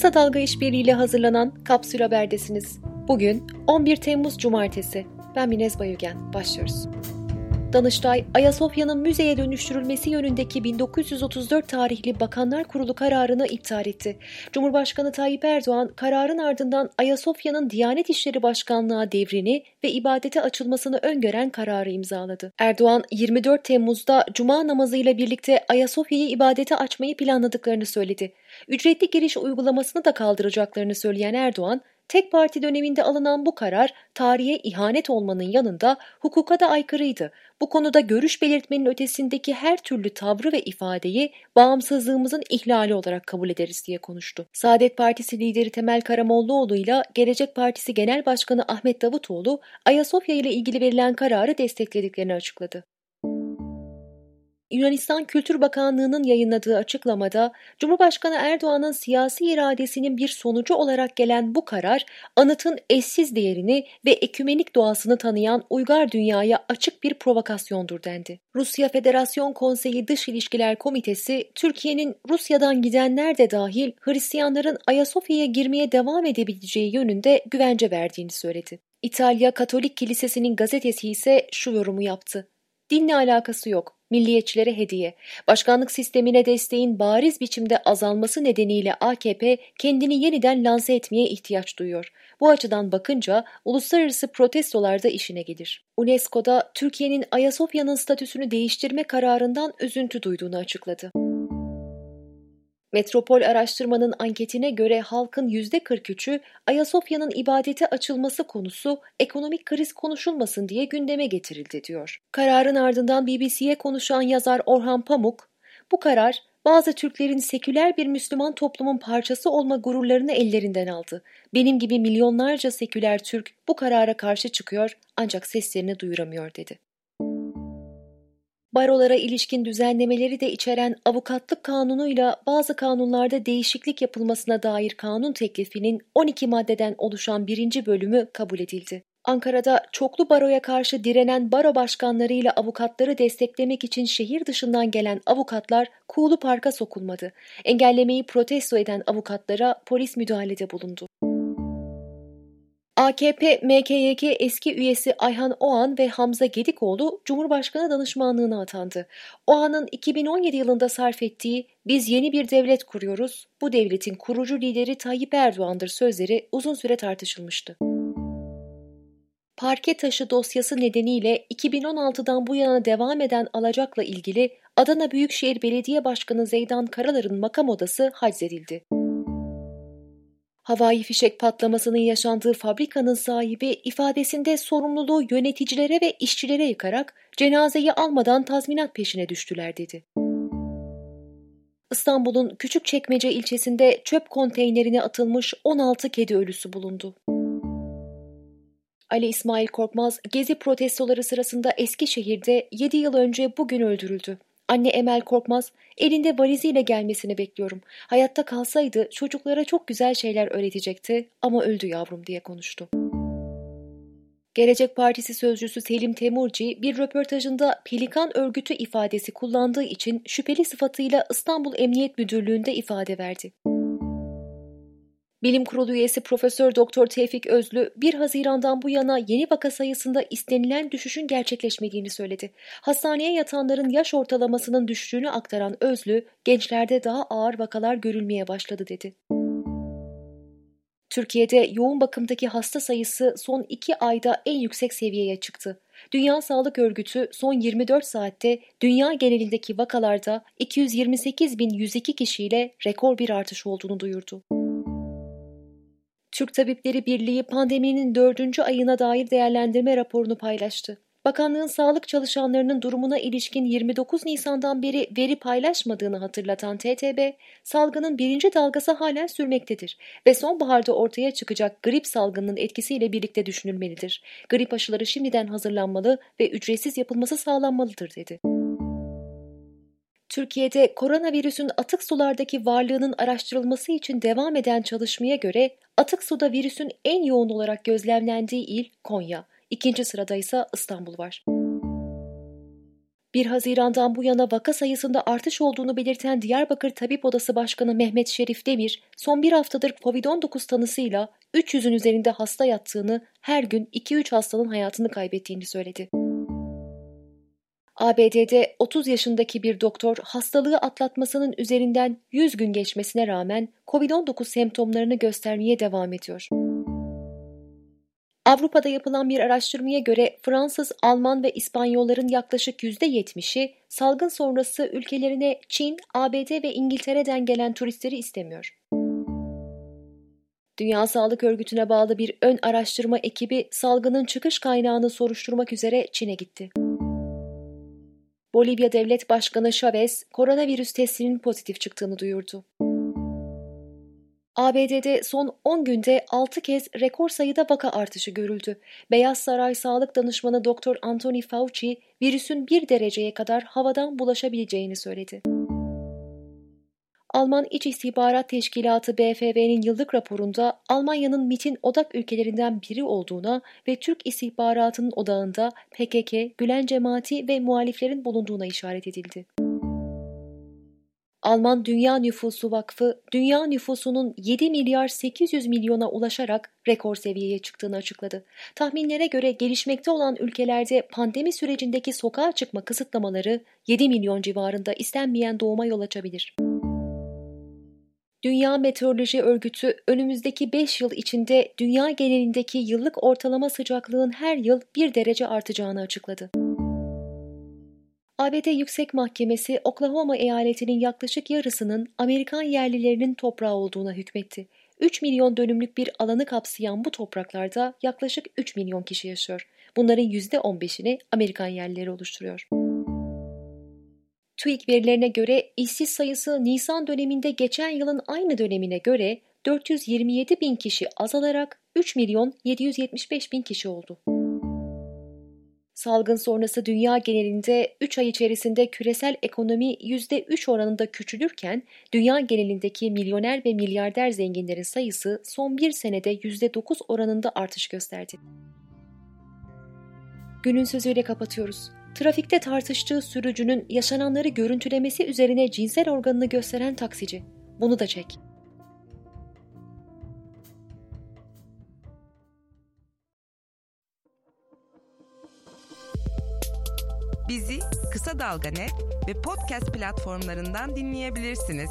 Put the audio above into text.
Kısa Dalga İşbirliği ile hazırlanan Kapsül Haber'desiniz. Bugün 11 Temmuz Cumartesi. Ben Minez Bayügen. Başlıyoruz. Danıştay, Ayasofya'nın müzeye dönüştürülmesi yönündeki 1934 tarihli Bakanlar Kurulu kararını iptal etti. Cumhurbaşkanı Tayyip Erdoğan, kararın ardından Ayasofya'nın Diyanet İşleri Başkanlığı devrini ve ibadete açılmasını öngören kararı imzaladı. Erdoğan, 24 Temmuz'da Cuma namazıyla birlikte Ayasofya'yı ibadete açmayı planladıklarını söyledi. Ücretli giriş uygulamasını da kaldıracaklarını söyleyen Erdoğan, Tek parti döneminde alınan bu karar tarihe ihanet olmanın yanında hukuka da aykırıydı. Bu konuda görüş belirtmenin ötesindeki her türlü tavrı ve ifadeyi bağımsızlığımızın ihlali olarak kabul ederiz diye konuştu. Saadet Partisi lideri Temel Karamollaoğlu ile Gelecek Partisi Genel Başkanı Ahmet Davutoğlu Ayasofya ile ilgili verilen kararı desteklediklerini açıkladı. Yunanistan Kültür Bakanlığı'nın yayınladığı açıklamada Cumhurbaşkanı Erdoğan'ın siyasi iradesinin bir sonucu olarak gelen bu karar anıtın eşsiz değerini ve ekümenik doğasını tanıyan uygar dünyaya açık bir provokasyondur dendi. Rusya Federasyon Konseyi Dış İlişkiler Komitesi Türkiye'nin Rusya'dan gidenler de dahil Hristiyanların Ayasofya'ya girmeye devam edebileceği yönünde güvence verdiğini söyledi. İtalya Katolik Kilisesi'nin gazetesi ise şu yorumu yaptı. Dinle alakası yok milliyetçilere hediye. Başkanlık sistemine desteğin bariz biçimde azalması nedeniyle AKP kendini yeniden lanse etmeye ihtiyaç duyuyor. Bu açıdan bakınca uluslararası protestolarda işine gelir. UNESCO'da Türkiye'nin Ayasofya'nın statüsünü değiştirme kararından üzüntü duyduğunu açıkladı. Metropol Araştırma'nın anketine göre halkın %43'ü Ayasofya'nın ibadete açılması konusu ekonomik kriz konuşulmasın diye gündeme getirildi diyor. Kararın ardından BBC'ye konuşan yazar Orhan Pamuk, bu karar bazı Türklerin seküler bir Müslüman toplumun parçası olma gururlarını ellerinden aldı. Benim gibi milyonlarca seküler Türk bu karara karşı çıkıyor ancak seslerini duyuramıyor dedi. Barolara ilişkin düzenlemeleri de içeren avukatlık kanunuyla bazı kanunlarda değişiklik yapılmasına dair kanun teklifinin 12 maddeden oluşan birinci bölümü kabul edildi. Ankara'da çoklu baroya karşı direnen baro başkanlarıyla avukatları desteklemek için şehir dışından gelen avukatlar Kuğulu Park'a sokulmadı. Engellemeyi protesto eden avukatlara polis müdahalede bulundu. AKP MKYK eski üyesi Ayhan Oğan ve Hamza Gedikoğlu Cumhurbaşkanı danışmanlığına atandı. Oğan'ın 2017 yılında sarf ettiği "Biz yeni bir devlet kuruyoruz. Bu devletin kurucu lideri Tayyip Erdoğan'dır" sözleri uzun süre tartışılmıştı. Parke taşı dosyası nedeniyle 2016'dan bu yana devam eden alacakla ilgili Adana Büyükşehir Belediye Başkanı Zeydan Karalar'ın makam odası haczedildi. Havai fişek patlamasının yaşandığı fabrikanın sahibi ifadesinde sorumluluğu yöneticilere ve işçilere yıkarak cenazeyi almadan tazminat peşine düştüler dedi. İstanbul'un Küçükçekmece ilçesinde çöp konteynerine atılmış 16 kedi ölüsü bulundu. Ali İsmail Korkmaz, gezi protestoları sırasında Eskişehir'de 7 yıl önce bugün öldürüldü. Anne Emel Korkmaz, elinde valiziyle gelmesini bekliyorum. Hayatta kalsaydı çocuklara çok güzel şeyler öğretecekti ama öldü yavrum diye konuştu. Gelecek Partisi sözcüsü Selim Temurci bir röportajında Pelikan örgütü ifadesi kullandığı için şüpheli sıfatıyla İstanbul Emniyet Müdürlüğü'nde ifade verdi. Bilim Kurulu üyesi Profesör Doktor Tevfik Özlü 1 Haziran'dan bu yana yeni vaka sayısında istenilen düşüşün gerçekleşmediğini söyledi. Hastaneye yatanların yaş ortalamasının düştüğünü aktaran Özlü, gençlerde daha ağır vakalar görülmeye başladı dedi. Türkiye'de yoğun bakımdaki hasta sayısı son 2 ayda en yüksek seviyeye çıktı. Dünya Sağlık Örgütü son 24 saatte dünya genelindeki vakalarda 228.102 kişiyle rekor bir artış olduğunu duyurdu. Türk Tabipleri Birliği pandeminin dördüncü ayına dair değerlendirme raporunu paylaştı. Bakanlığın sağlık çalışanlarının durumuna ilişkin 29 Nisan'dan beri veri paylaşmadığını hatırlatan TTB, salgının birinci dalgası halen sürmektedir ve sonbaharda ortaya çıkacak grip salgınının etkisiyle birlikte düşünülmelidir. Grip aşıları şimdiden hazırlanmalı ve ücretsiz yapılması sağlanmalıdır dedi. Türkiye'de koronavirüsün atık sulardaki varlığının araştırılması için devam eden çalışmaya göre atık suda virüsün en yoğun olarak gözlemlendiği il Konya, ikinci sırada ise İstanbul var. 1 Haziran'dan bu yana vaka sayısında artış olduğunu belirten Diyarbakır Tabip Odası Başkanı Mehmet Şerif Demir, son bir haftadır COVID-19 tanısıyla 300'ün üzerinde hasta yattığını, her gün 2-3 hastanın hayatını kaybettiğini söyledi. ABD'de 30 yaşındaki bir doktor hastalığı atlatmasının üzerinden 100 gün geçmesine rağmen COVID-19 semptomlarını göstermeye devam ediyor. Avrupa'da yapılan bir araştırmaya göre Fransız, Alman ve İspanyolların yaklaşık %70'i salgın sonrası ülkelerine Çin, ABD ve İngiltere'den gelen turistleri istemiyor. Dünya Sağlık Örgütü'ne bağlı bir ön araştırma ekibi salgının çıkış kaynağını soruşturmak üzere Çin'e gitti. Bolivya Devlet Başkanı Chavez, koronavirüs testinin pozitif çıktığını duyurdu. ABD'de son 10 günde 6 kez rekor sayıda vaka artışı görüldü. Beyaz Saray Sağlık Danışmanı Dr. Anthony Fauci, virüsün bir dereceye kadar havadan bulaşabileceğini söyledi. Alman İç İstihbarat Teşkilatı BFV'nin yıllık raporunda Almanya'nın MIT'in odak ülkelerinden biri olduğuna ve Türk istihbaratının odağında PKK, Gülen cemaati ve muhaliflerin bulunduğuna işaret edildi. Alman Dünya Nüfusu Vakfı, dünya nüfusunun 7 milyar 800 milyona ulaşarak rekor seviyeye çıktığını açıkladı. Tahminlere göre gelişmekte olan ülkelerde pandemi sürecindeki sokağa çıkma kısıtlamaları 7 milyon civarında istenmeyen doğuma yol açabilir. Dünya Meteoroloji Örgütü önümüzdeki 5 yıl içinde dünya genelindeki yıllık ortalama sıcaklığın her yıl 1 derece artacağını açıkladı. ABD Yüksek Mahkemesi Oklahoma eyaletinin yaklaşık yarısının Amerikan yerlilerinin toprağı olduğuna hükmetti. 3 milyon dönümlük bir alanı kapsayan bu topraklarda yaklaşık 3 milyon kişi yaşıyor. Bunların %15'ini Amerikan yerlileri oluşturuyor. TÜİK verilerine göre işsiz sayısı Nisan döneminde geçen yılın aynı dönemine göre 427 bin kişi azalarak 3 milyon 775 bin kişi oldu. Salgın sonrası dünya genelinde 3 ay içerisinde küresel ekonomi %3 oranında küçülürken dünya genelindeki milyoner ve milyarder zenginlerin sayısı son bir senede %9 oranında artış gösterdi. Günün sözüyle kapatıyoruz. Trafikte tartıştığı sürücünün yaşananları görüntülemesi üzerine cinsel organını gösteren taksici. Bunu da çek. Bizi Kısa Dalga Net ve podcast platformlarından dinleyebilirsiniz.